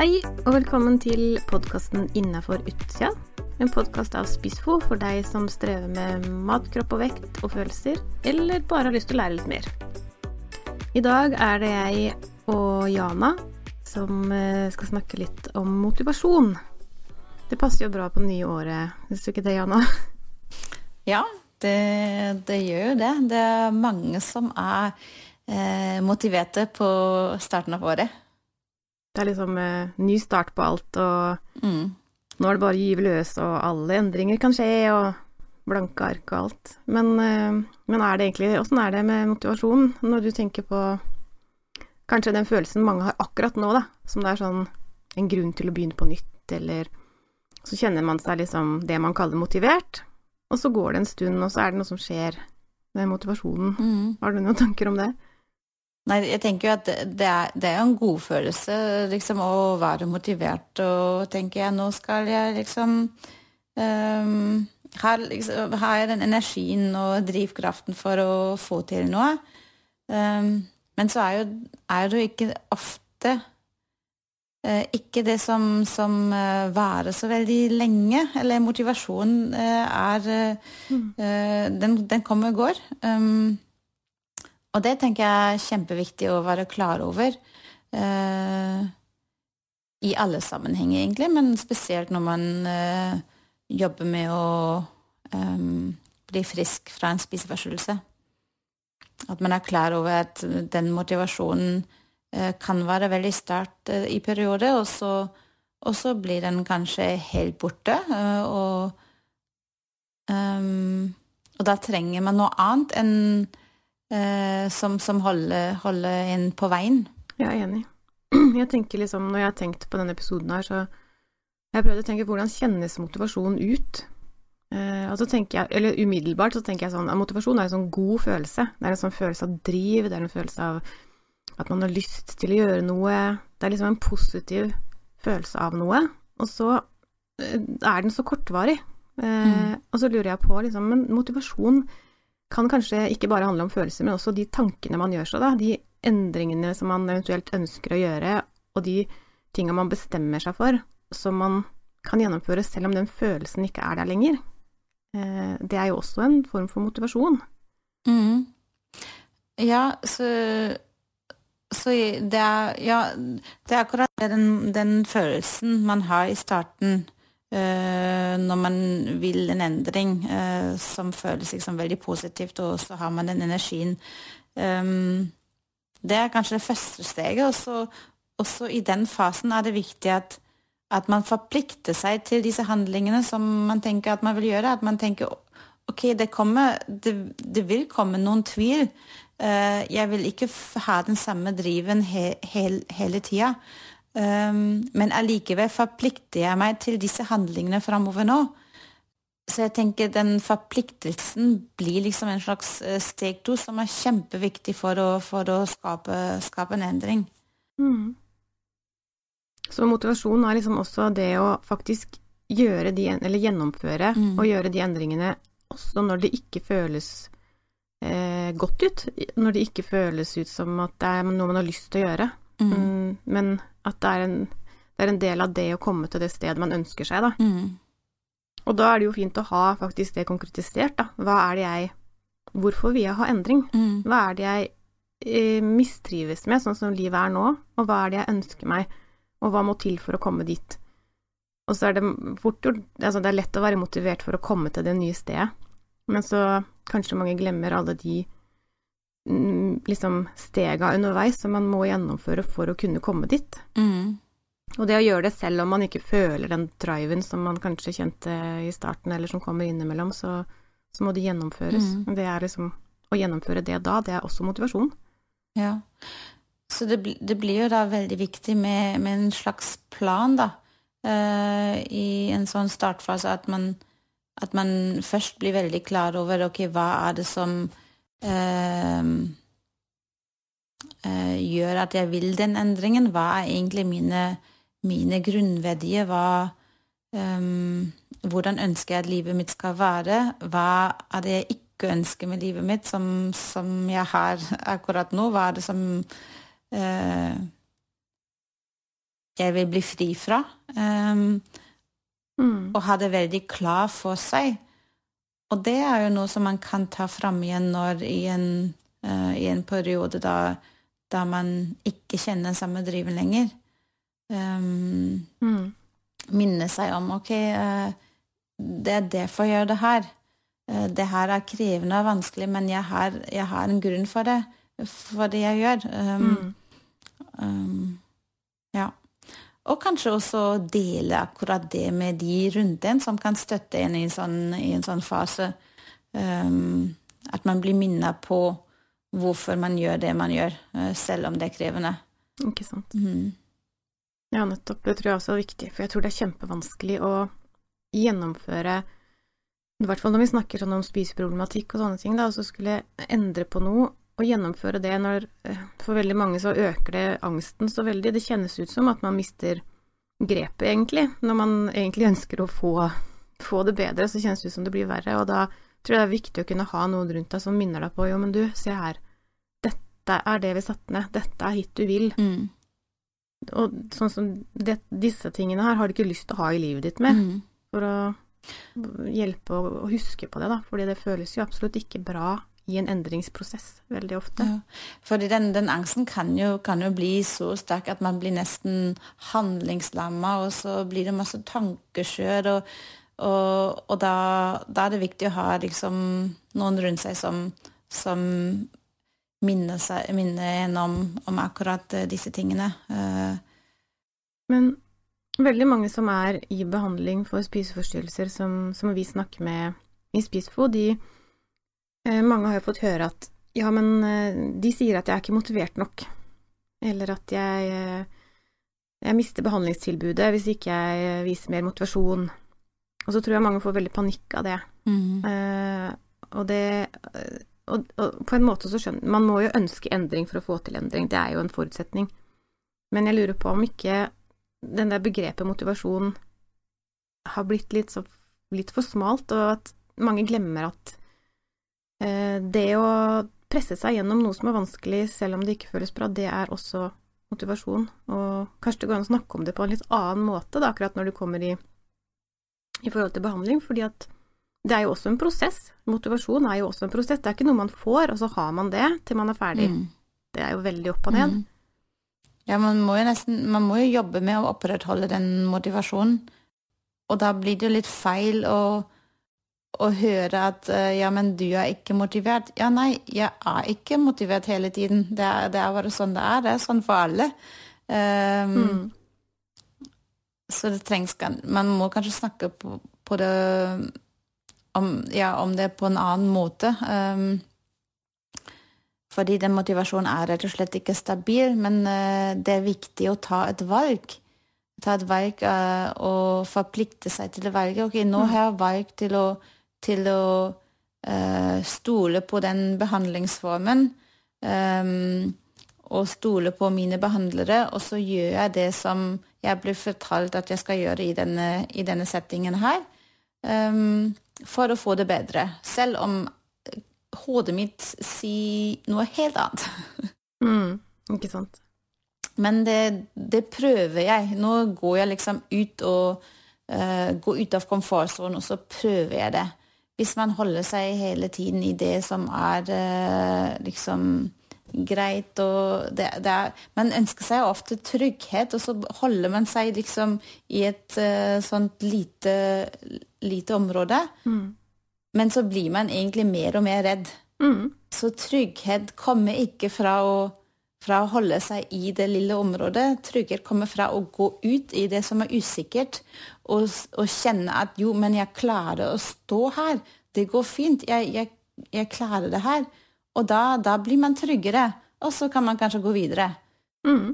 Hei, og velkommen til podkasten Innafor utsida. En podkast av Spissfo for deg som strever med mat, kropp og vekt og følelser, eller bare har lyst til å lære litt mer. I dag er det jeg og Jana som eh, skal snakke litt om motivasjon. Det passer jo bra på nye året, syns du ikke det, Jana? Ja, det, det gjør jo det. Det er mange som er eh, motiverte på starten av året. Det er liksom eh, ny start på alt, og Mm. nå er det bare å gyve løs, og alle endringer kan skje, og blanke ark og alt. Men, eh, men er det egentlig Åssen er det med motivasjon når du tenker på kanskje den følelsen mange har akkurat nå, da, som det er sånn en grunn til å begynne på nytt, eller så kjenner man seg liksom det man kaller motivert, og så går det en stund, og så er det noe som skjer med motivasjonen. Mm. Har du noen tanker om det? Nei, jeg tenker jo at det, er, det er jo en god følelse liksom, å være motivert og tenke jeg, nå skal jeg liksom um, har, liksom, har jeg den energien og drivkraften for å få til noe? Um, men så er jo, er det jo ikke ofte uh, ikke det som, som uh, varer så veldig lenge. Eller motivasjonen uh, er mm. eh, den, den kommer og går. Um, og det tenker jeg er kjempeviktig å være klar over. eh, I alle sammenhenger, egentlig, men spesielt når man eh, jobber med å em, bli frisk fra en spiseforstyrrelse. At man er klar over at den motivasjonen eh, kan være veldig sterk eh, i perioder, og så, og så blir den kanskje helt borte. eh, og, og da trenger man noe annet enn eh, som, som holder, holder en på veien. Jeg er enig. Jeg tenker liksom, Når jeg har tenkt på denne episoden her, så jeg prøvd å tenke hvordan kjennes motivasjon ut? Eh, og så tenker jeg, eller Umiddelbart så tenker jeg sånn motivasjon er en sånn god følelse. Det er en sånn følelse av driv, det er en følelse av at man har lyst til å gjøre noe. Det er liksom en positiv følelse av noe. Og så eh, er den så kortvarig. Eh, Og så lurer jeg på, liksom, men motivasjon kan kanskje ikke bare handle om følelser, men også de tankene man gjør seg, da. De endringene som man eventuelt ønsker å gjøre, og de tinga man bestemmer seg for, som man kan gjennomføre selv om den følelsen ikke er der lenger. Eh, Det er jo også en form for motivasjon. Mm. Ja, så, så det er Ja, det er akkurat den, den følelsen man har i starten når man vil en endring eh, som føles liksom veldig positivt, og så har man den energien. Um, det er kanskje det første steget, og så i den fasen er det viktig at, at man forplikter seg til disse handlingene som man tenker at man vil gjøre. At man tenker ok, det, kommer, det, det vil komme noen tvil. Eh, jeg vil ikke ha den samme driven he, he, hele tida. Um, men allikevel forplikter jeg meg til disse handlingene framover nå. Så jeg tenker den forpliktelsen blir liksom en slags eh, steg to som er kjempeviktig for å, for å skape, skape en endring. Mm. Så motivasjon er liksom også det å faktisk gjøre de, eller gjennomføre Mm. og gjøre de endringene også når det ikke føles eh, godt ut, når det ikke føles ut som at det er noe man har lyst til å gjøre, Mm. mm, men at det er, en, det er en del av det å komme til det stedet man ønsker seg, da. Mm. Og da er det jo fint å ha faktisk det konkretisert, da. Hva er det jeg Hvorfor vil jeg ha endring? Mm. Hva er det jeg eh, mistrives med, sånn som livet er nå, og hva er det jeg ønsker meg, og hva må til for å komme dit? Og så er det fort gjort Altså, det er lett å være motivert for å komme til det nye stedet, men så kanskje mange glemmer alle de liksom stega underveis som man må gjennomføre for å kunne komme dit. Mm. Og det å gjøre det selv om man ikke føler den driven som man kanskje kjente i starten, eller som kommer innimellom, så, så må det gjennomføres. Mm. Det er liksom Å gjennomføre det da, det er også motivasjon. Ja. Så det, det blir jo da veldig viktig med, med en slags plan, da. uh, I en sånn startfase at man, at man først blir veldig klar over ok, hva er det som gjør at jeg vil den endringen? Hva er egentlig mine, mine grunnverdier? Hva, ehm, hvordan ønsker jeg at livet mitt skal være? Hva er det jeg ikke ønsker med livet mitt, som, som jeg har akkurat nå? Hva er det som eh, jeg vil bli fri fra. Um, Mm. og ha det veldig klar for seg. Og det er jo noe som man kan ta fram igjen når i en, uh, i en periode da, da man ikke kjenner den samme driven lenger. Um, Mm. minne seg om ok, uh, det er derfor jeg gjør det her. Uh, det her er krevende og vanskelig, men jeg har, jeg har en grunn for det, for det jeg gjør. Um, Mm. um. Og kanskje også dele akkurat det med de rundt en, som kan støtte en i en sånn, i en sånn fase. Um, at man blir minnet på hvorfor man gjør det man gjør, eh, selv om det er krevende. Ikke sant. Mm. Ja, nettopp. Det tror jeg også er viktig, for jeg tror det er kjempevanskelig å gjennomføre I hvert fall når vi snakker sånn om spiseproblematikk og sånne ting, da, og så skulle jeg endre på noe og gjennomføre det når eh, For veldig mange så øker det angsten så veldig. Det kjennes ut som at man mister grepet, egentlig. Når man egentlig ønsker å få, få det bedre, så kjennes det ut som det blir verre. Og da tror jeg det er viktig å kunne ha noen rundt deg som minner deg på jo, men du, se her. Dette er det vi satte ned. Dette er hit du vil. Mm. Og sånn som det, disse tingene her har du ikke lyst til å ha i livet ditt mer, Mm. for å hjelpe og å huske på det, da. Fordi det føles jo absolutt ikke bra i en endringsprosess veldig ofte. Ja. Fordi den, den angsten kan jo, kan jo bli så sterk at man blir nesten handlingslamma, og så blir det masse tankeskjør, og, og, og da, da er det viktig å ha liksom noen rundt seg som, som minner, seg, minner en om, om akkurat eh, disse tingene. Eh, Men veldig mange som er i behandling for spiseforstyrrelser, som, som vi snakker med i Spisfo, de Mange har jo fått høre at ja, men eh, de sier at jeg er ikke motivert nok, eller at jeg eh, jeg mister behandlingstilbudet hvis ikke jeg eh, viser mer motivasjon. Og så tror jeg mange får veldig panikk av det. Eh, og det eh, og, og på en måte så skjønner Man må jo ønske endring for å få til endring, det er jo en forutsetning. Men jeg lurer på om ikke den der begrepet motivasjon har blitt litt, så, litt for smalt, og at mange glemmer at eh, det å presse seg gjennom noe som er vanskelig, selv om det ikke føles bra, det er også motivasjon. Og kanskje det går an å snakke om det på en litt annen måte, da, akkurat når du kommer i, i forhold til behandling, fordi at det er jo også en prosess. Motivasjon er jo også en prosess. Det er ikke noe man får, og så har man det til man er ferdig. Mm. Det er jo veldig opp og ned. Mm. Ja, man må jo nesten Man må jo jobbe med å opprettholde den motivasjonen. Og da blir det jo litt feil å, å høre at eh, ja, men du er ikke motivert. Ja, nei, jeg er ikke motivert hele tiden. Det er, det er bare sånn det er. Det er sånn for alle. Um, Mm. Så det trengs Man må kanskje snakke på, på det om, ja, om det på en annen måte. Um, fordi den motivasjonen er rett og slett ikke stabil, men uh, det er viktig å ta et valg. Ta et valg eh, og forplikte seg til å velge. Ok, nå har jeg valg til å, til å uh, stole på den behandlingsformen. Um, og stole på mine behandlere, og så gjør jeg det som jeg blir fortalt at jeg skal gjøre i denne, i denne settingen her, um, for å få det bedre. Selv om hodet mitt sier noe helt annet. Mm. Ikke sant. Men det, det prøver jeg. Nå går jeg liksom ut og uh, går ut av komfortsonen, og så prøver jeg det. Hvis man holder seg hele tiden i det som er eh, liksom greit og det, det er, Man ønsker seg ofte trygghet, og så holder man seg liksom i et eh, sånt lite, lite område. Mm. Men så blir man egentlig mer og mer redd. Mm. Så trygghet kommer ikke fra å, fra å holde seg i det lille området. Trygghet kommer fra å gå ut i det som er usikkert, og, og kjenne at jo, men jeg klarer å stå her. Det går fint. Jeg, jeg, jeg klarer det her. Og da, da blir man tryggere, og så kan man kanskje gå videre. Mm.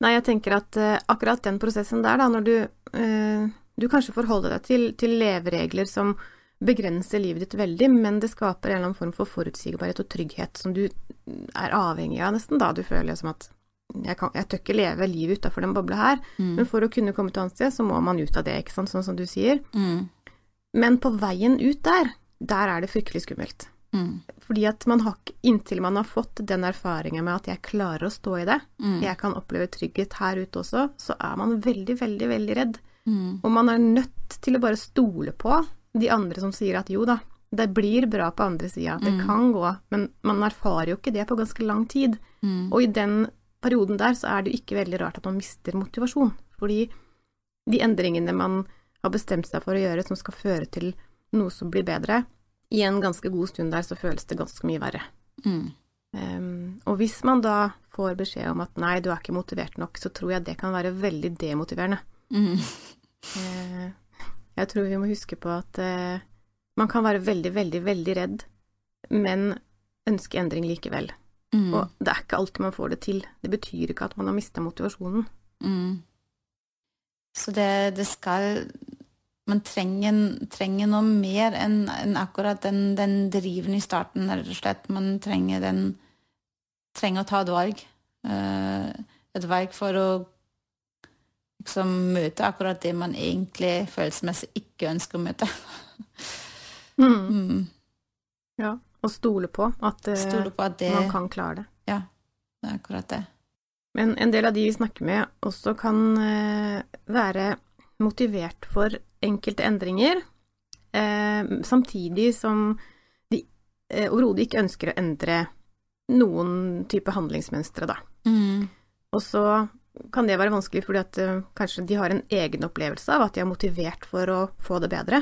Nei, jeg tenker at uh, akkurat den prosessen der, da, når du, uh, du kanskje forholder deg til, til leveregler som begrenser livet ditt veldig, men det skaper en eller annen form for forutsigbarhet og trygghet som du er avhengig av nesten, da. Du føler som at jeg, kan, jeg tør ikke leve livet utafor den bobla her, men for å kunne komme til annet sted, så må man ut av det, ikke sant, sånn som du sier. Mm. Men på veien ut der, der er det fryktelig skummelt. Mm. Fordi at man har ikke Inntil man har fått den erfaringen med at jeg klarer å stå i det, Mm. jeg kan oppleve trygghet her ute også, så er man veldig, veldig, veldig redd. Mm. Og man er nødt til å bare stole på de andre som sier at jo da, det blir bra på andre sida, det Mm. kan gå, men man erfarer jo ikke det på ganske lang tid. Mm. Og i den perioden der så er det jo ikke veldig rart at man mister motivasjon, fordi de endringene man har bestemt seg for å gjøre som skal føre til noe som blir bedre, i en ganske god stund der så føles det ganske mye verre. Mm. Um, og hvis man da får beskjed om at nei, du er ikke motivert nok, så tror jeg det kan være veldig demotiverende. Mm. Eh, jeg tror vi må huske på at eh, man kan være veldig, veldig, veldig redd, men ønske endring likevel. Mm. Og det er ikke alltid man får det til. Det betyr ikke at man har mista motivasjonen. Mm. Så det, det skal Man trenger, trenger noe mer enn en akkurat den, den driven i starten, rett og slett. Man trenger den Trenger å ta et valg. Eh, et valg for å liksom møter akkurat det man egentlig følelsesmessig ikke ønsker å møte. Mm. Ja. Og stole på at eh, Stole på at det, man kan klare det. det er akkurat det. Men en del av de vi snakker med, også kan eh, være motivert for enkelte endringer, eh, samtidig som de overhodet ikke ønsker å endre noen type handlingsmønstre, da. Mm. Og så kan det være vanskelig fordi at eh, kanskje de har en egen opplevelse av at de er motivert for å få det bedre,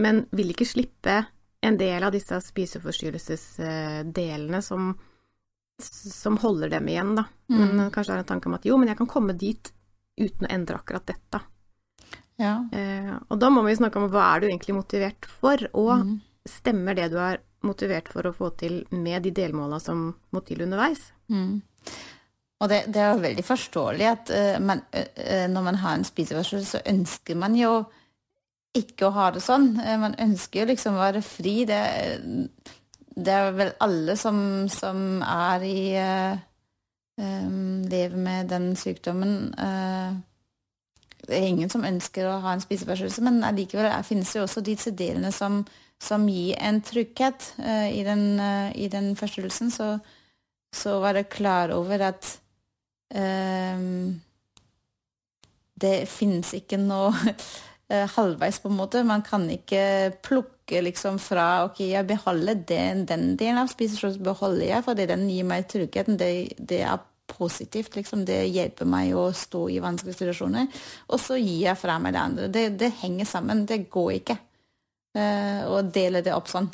men vil ikke slippe en del av disse spiseforstyrrelsesdelene som, som holder dem igjen, da. Mm. Men kanskje har en tanke om at jo, men jeg kan komme dit uten å endre akkurat dette. Ja. Eh, og da må vi snakke om hva er du egentlig motivert for, og Mm. stemmer det du er motivert for å få til med de delmåla som må til underveis? Mm. Og det, det er jo veldig forståelig at uh, man, uh, når man har en spiseforstyrrelse, så ønsker man jo ikke å ha det sånn. Uh, man ønsker jo liksom å være fri. Det, det er vel alle som, som er i eh, eh, Lever med den sykdommen. eh, det er ingen som ønsker å ha en spiseforstyrrelse, men allikevel finnes det jo også disse delene som, som gir en trygghet eh, i, den, eh, i den forstyrrelsen. Så, så være klar over at det finnes ikke noe eh, halvveis, på en måte. Man kan ikke plukke liksom fra ok, jeg beholder den, den delen av spiseforstyrrelsen, beholder jeg, fordi den gir meg tryggheten. Det, det er positivt, liksom. Det hjelper meg å stå i vanskelige situasjoner. Og så gir jeg fra meg det andre. Det, det henger sammen. Det går ikke eh, å dele det opp sånn.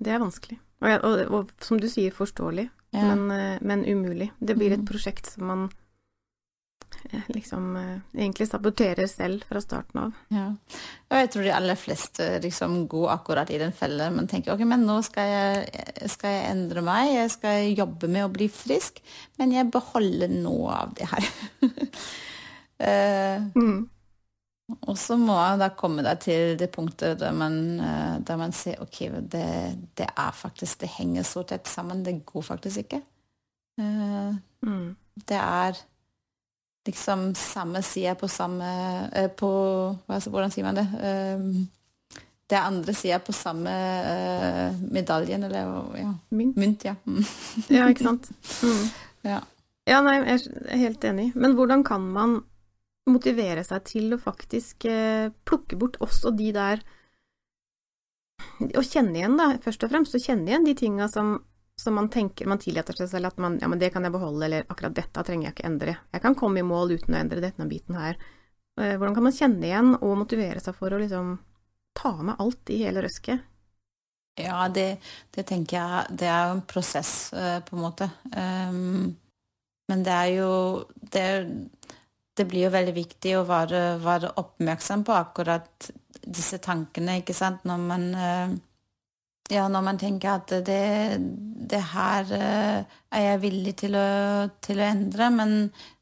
Det er vanskelig. Og, og, og som du sier, forståelig, Ja. men, eh, men umulig. Det blir et Mhm. prosjekt som man eh, liksom eh, egentlig saboterer selv fra starten av. Ja. Og jeg tror de aller fleste liksom går akkurat i den fella. Man tenker ok, men nå skal jeg, skal jeg endre meg, jeg skal jobbe med å bli frisk, men jeg beholder noe av det her. Eh, og så må jeg da komme deg til det punktet der man, eh, der man ser ok, det, det er faktisk Det henger så tett sammen. Det går faktisk ikke. Eh, Mm. det er liksom samme side på samme eh, på, Hvordan sier man det? Det er andre sida på samme medaljen, eller ja, Mynt. mynt. Ja. Mm. Ja, ikke sant. Mm. ja. Ja, nei, jeg er helt enig. Men hvordan kan man motivere seg til å faktisk eh, plukke bort også de der Å kjenne igjen, da, først og fremst, å kjenne igjen de tinga som, som man tenker man tillater seg selv at man Ja, men det kan jeg beholde, eller akkurat dette trenger jeg ikke endre. Jeg kan komme i mål uten å endre denne biten her. Eh, Hvordan kan man kjenne igjen og motivere seg for å liksom ta med alt i hele røsket? Ja, det, det tenker jeg Det er jo en prosess, eh, på en måte. Um, men det er jo det, det blir jo veldig viktig å være, være oppmerksom på akkurat disse tankene, ikke sant, når man eh, ja, når man tenker at det, det her eh, er jeg villig til å, til å endre, men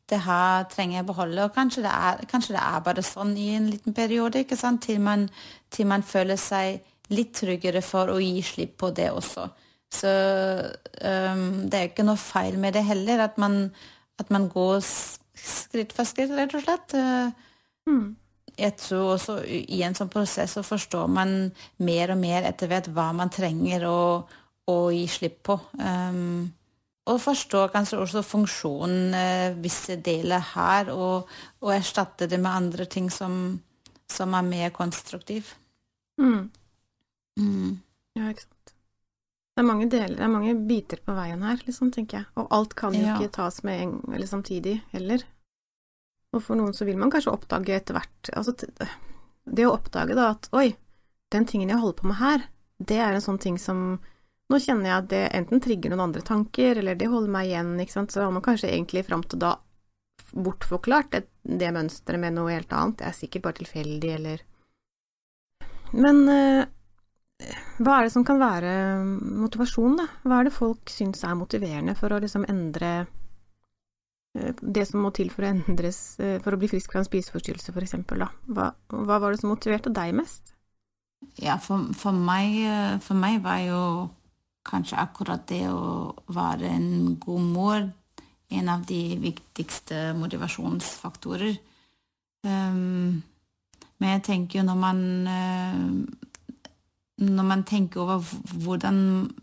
det her trenger jeg beholde. Og kanskje det, er, kanskje det er bare sånn i en liten periode, ikke sant? Til, man, til man føler seg litt tryggere for å gi slipp på det også. Så um, det er ikke noe feil med det heller, at man, at man går skritt for skritt, rett og slett. Uh, Mm. jeg tror også i en sånn prosess så forstår man mer og mer etter hvert hva man trenger å, å gi slipp på. Um, og forstår kanskje også funksjonen uh, visse deler her, og, og erstatte det med andre ting som, som er mer konstruktiv. Mm. Mm. Ja, ikke sant. Det er mange deler, det er mange biter på veien her, liksom, tenker jeg. Og alt kan jo ja. ikke tas med en, eller samtidig heller. Og for noen så vil man kanskje oppdage etter hvert Altså, det å oppdage da at oi, den tingen jeg holder på med her, det er en sånn ting som Nå kjenner jeg at det enten trigger noen andre tanker, eller det holder meg igjen, ikke sant, så har man kanskje egentlig fram til da bortforklart det, det mønsteret med noe helt annet. Det er sikkert bare tilfeldig, eller Men øh, hva er det som kan være motivasjon, da? Hva er det folk syns er motiverende for å liksom endre Eh, det som må til for å endres eh, for å bli frisk fra en spiseforstyrrelse, f.eks. Hva, hva var det som motiverte deg mest? Ja, for, for, meg, eh, for, meg, var jo kanskje akkurat det å være en god mor en av de viktigste motivasjonsfaktorer. Um, men jeg tenker jo når man Når man tenker over hvordan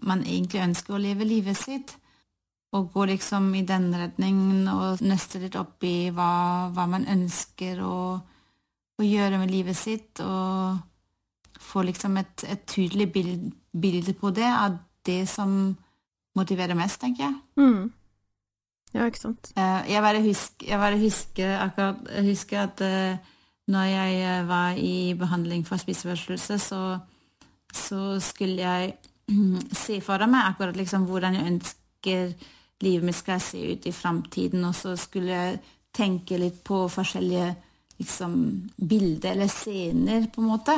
man egentlig ønsker å leve livet sitt, og går liksom i den retningen og nøster litt opp i hva, hva man ønsker å, å, gjøre med livet sitt, og får liksom et, et tydelig bild, bilde på det, av det som motiverer mest, tenker jeg. Mm. Ja, ikke sant. Eh, jeg bare husker, jeg bare husker akkurat jeg husker at uh, når jeg eh, var i behandling for spiseforstyrrelse, så, så skulle jeg se for meg akkurat liksom hvordan jeg ønsker livet mitt skal se ut i framtiden, og så skulle jeg tenke litt på forskjellige liksom, bilder eller scener, på en måte.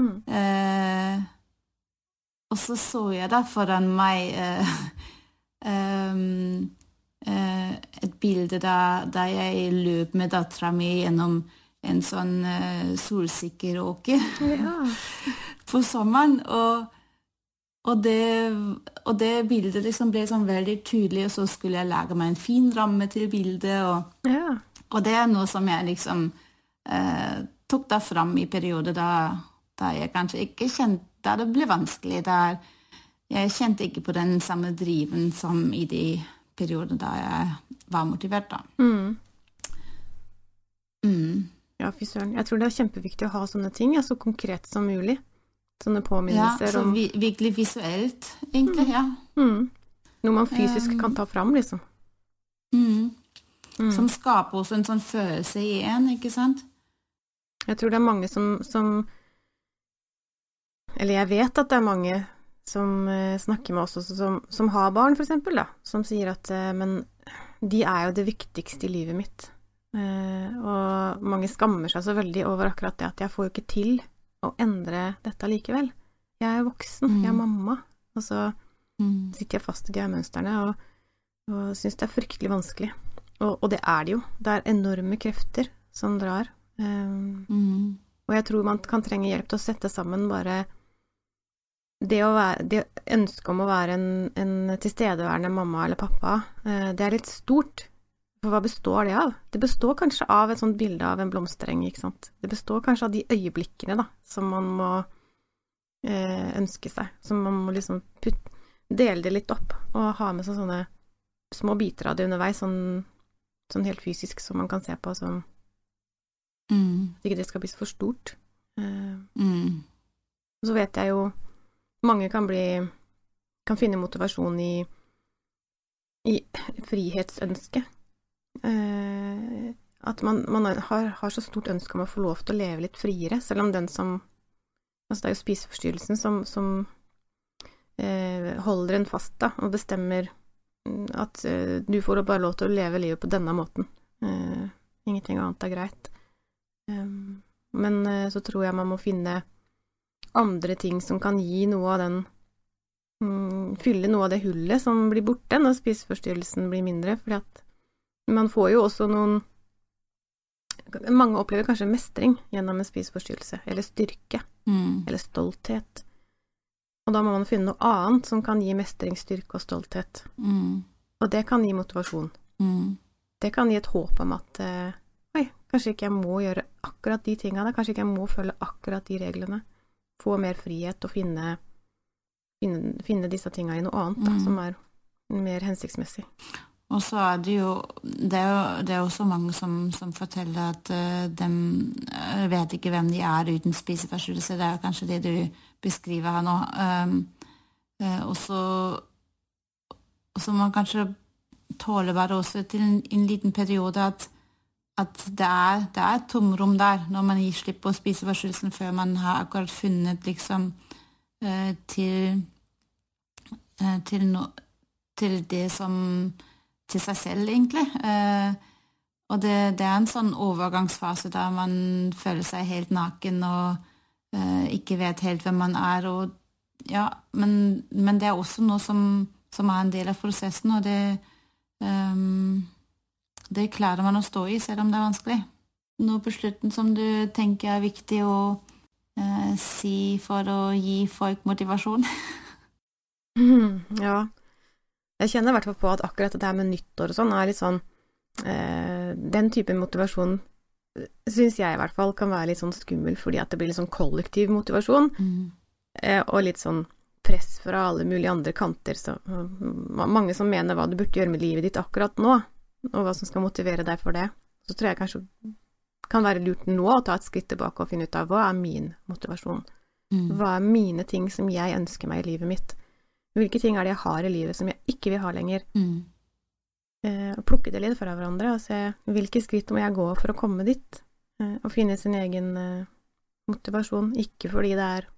Mm. Eh, og så så jeg da foran meg eh, um, eh, et bilde da, da, jeg løp med dattera mi gjennom en sånn eh, solsikkeråker ja. på sommeren. og og det, og det, bildet liksom ble sånn veldig tydelig, og så skulle jeg lage meg en fin ramme til bildet. Og, ja. og det er noe som jeg liksom eh, tok da fram i perioder da, da, jeg kanskje ikke kjente Da det ble vanskelig. Da jeg kjente ikke på den samme driven som i de periodene da jeg var motivert, da. Mm. Mm. Ja, fy søren. Jeg tror det er kjempeviktig å ha sånne ting, så konkret som mulig. Sånne påminnelser ja, så om Virkelig visuelt, egentlig. Mm. Ja. Mm. Noe man fysisk um, kan ta fram, liksom. Mm. mm. Som skaper også en sånn følelse i en, ikke sant? Jeg tror det er mange som, som Eller jeg vet at det er mange som uh, snakker med oss også, som, som, har barn, for eksempel, da, som sier at uh, Men de er jo det viktigste i livet mitt. Uh, og mange skammer seg så veldig over akkurat det at jeg får jo ikke til å endre dette likevel. Jeg er voksen, mm. jeg er mamma, og så mm. sitter jeg fast i de her mønstrene og, og syns det er fryktelig vanskelig. Og, og, det er det jo. Det er enorme krefter som drar. Um, mm. Og jeg tror man kan trenge hjelp til å sette sammen bare det å være Det ønsket om å være en, en tilstedeværende mamma eller pappa, uh, det er litt stort. For hva består det av? Det består kanskje av et sånt bilde av en blomstereng, ikke sant. Det består kanskje av de øyeblikkene, da, som man må eh, ønske seg. Som man må liksom putte, dele det litt opp, og ha med seg sånne små biter av det underveis, sånn, sånn helt fysisk, som man kan se på som mm. At ikke det skal bli så for stort. Eh, mm. Så vet jeg jo Mange kan bli Kan finne motivasjon i i frihetsønsket eh, at man, man har, har, så stort ønske om å få lov til å leve litt friere, selv om den som Altså, det er jo spiseforstyrrelsen som, som eh, holder en fast, da, og bestemmer mm, at eh, du får bare lov til å leve livet på denne måten. Eh, ingenting annet er greit. Men eh, så tror jeg man må finne andre ting som kan gi noe av den mm, Fylle noe av det hullet som blir borte når spiseforstyrrelsen blir mindre, fordi at man får jo også noen Mange opplever kanskje mestring gjennom en spiseforstyrrelse, eller styrke, mm. eller stolthet. Og da må man finne noe annet som kan gi mestring, styrke og stolthet. Mm. Og det kan gi motivasjon. Mm. Det kan gi et håp om at eh, Oi, Kanskje ikke jeg må gjøre akkurat de tinga, kanskje ikke jeg må følge akkurat de reglene. Få mer frihet og finne, finne, finne disse tinga i noe annet da, Mm. som er mer hensiktsmessig. Og så er det jo Det er jo det er også mange som, som forteller at uh, de eh, vet ikke hvem de er uten spiseforstyrrelser. Det er jo kanskje det du beskriver her nå. Um, uh, og så må man kanskje tåle bare også til en, en liten periode at, at det, er, det er et tomrom der når man gir slipp på spiseforstyrrelsen før man har akkurat funnet liksom uh, til eh, til, no, til det som til seg selv, egentlig. Eh, og det, det, er en sånn overgangsfase der man føler seg helt naken og eh, ikke vet helt hvem man er. Og, ja, men, men, det er også noe som, som, er en del av prosessen, og det, um, det klarer man å stå i, selv om det er vanskelig. Noe på slutten som du tenker er viktig å eh, si for å gi folk motivasjon? ja. Jeg kjenner i hvert fall på at akkurat det her med nyttår og sånn er litt sånn eh, Den type motivasjon syns jeg i hvert fall kan være litt sånn skummel, fordi at det blir litt sånn kollektiv motivasjon, Mm. eh, og litt sånn press fra alle mulige andre kanter. Så, uh, mange som mener hva du burde gjøre med livet ditt akkurat nå, og hva som skal motivere deg for det. Så tror jeg kanskje kan være lurt nå å ta et skritt tilbake og finne ut av hva er min motivasjon? Mm. Hva er mine ting som jeg ønsker meg i livet mitt? Hvilke ting er det jeg har i livet som jeg ikke vil ha lenger? Mm. Eh, og plukke det litt fra hverandre og se hvilke skritt må jeg gå for å komme dit, eh, og finne sin egen eh, motivasjon. Ikke fordi det er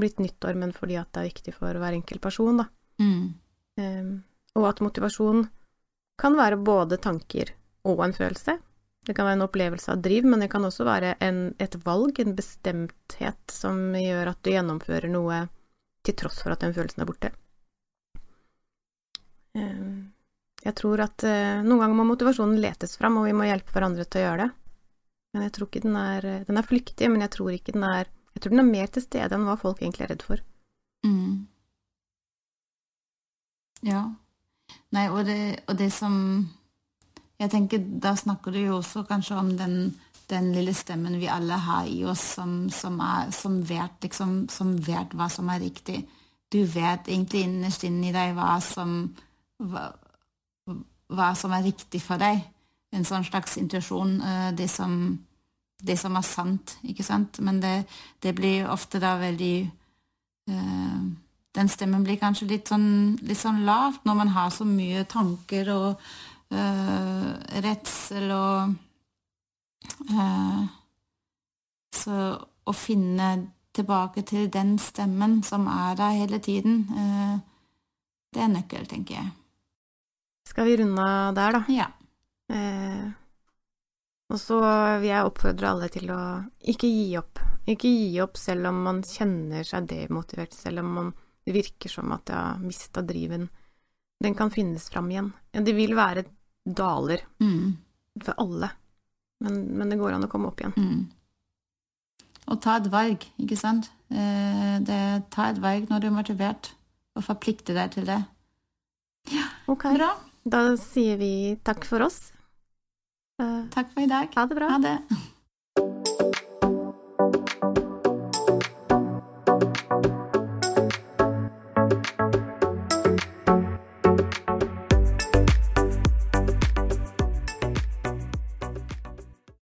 blitt nyttår, men fordi at det er viktig for hver enkelt person, da. Mm. Eh, og at motivasjon kan være både tanker og en følelse. Det kan være en opplevelse av driv, men det kan også være en, et valg, en bestemthet, som gjør at du gjennomfører noe til tross for at den følelsen er borte. Eh, Jeg tror at eh, noen ganger må motivasjonen letes fram, og vi må hjelpe hverandre til å gjøre det. Men jeg tror ikke den er Den er flyktig, men jeg tror ikke den er Jeg tror den er mer til stede enn hva folk egentlig er redd for. Mm. Ja. Nei, og det, og det som Jeg tenker, da snakker du jo også kanskje om den, den lille stemmen vi alle har i oss, som, som, er, som, vet, liksom, som vet hva som er riktig. Du vet egentlig innerst inni deg hva som hva, hva som er riktig for deg. En sånn slags intuisjon. eh, Det det som er sant, ikke sant? Men det, det blir ofte da veldig uh, Den stemmen blir kanskje litt sånn, litt sånn lavt når man har så mye tanker og uh, redsel og Så å finne tilbake til den stemmen som er der hele tiden, eh, det er nøkkel, tenker jeg. Skal vi runde av der, da? Ja. Eh, og så vil jeg oppfordre alle til å ikke gi opp. Ikke gi opp selv om man kjenner seg demotivert, selv om man, det virker som at jeg har mista driven. Den kan finnes fram igjen. Det vil være daler Mm. for alle, men, men det går an å komme opp igjen. Mm. Og ta et valg, ikke sant? Eh, det, ta et valg når du er motivert, og forplikte deg til det. Ok, Bra. da sier vi takk for oss. Eh, Takk for i dag. ha det bra. Ha det.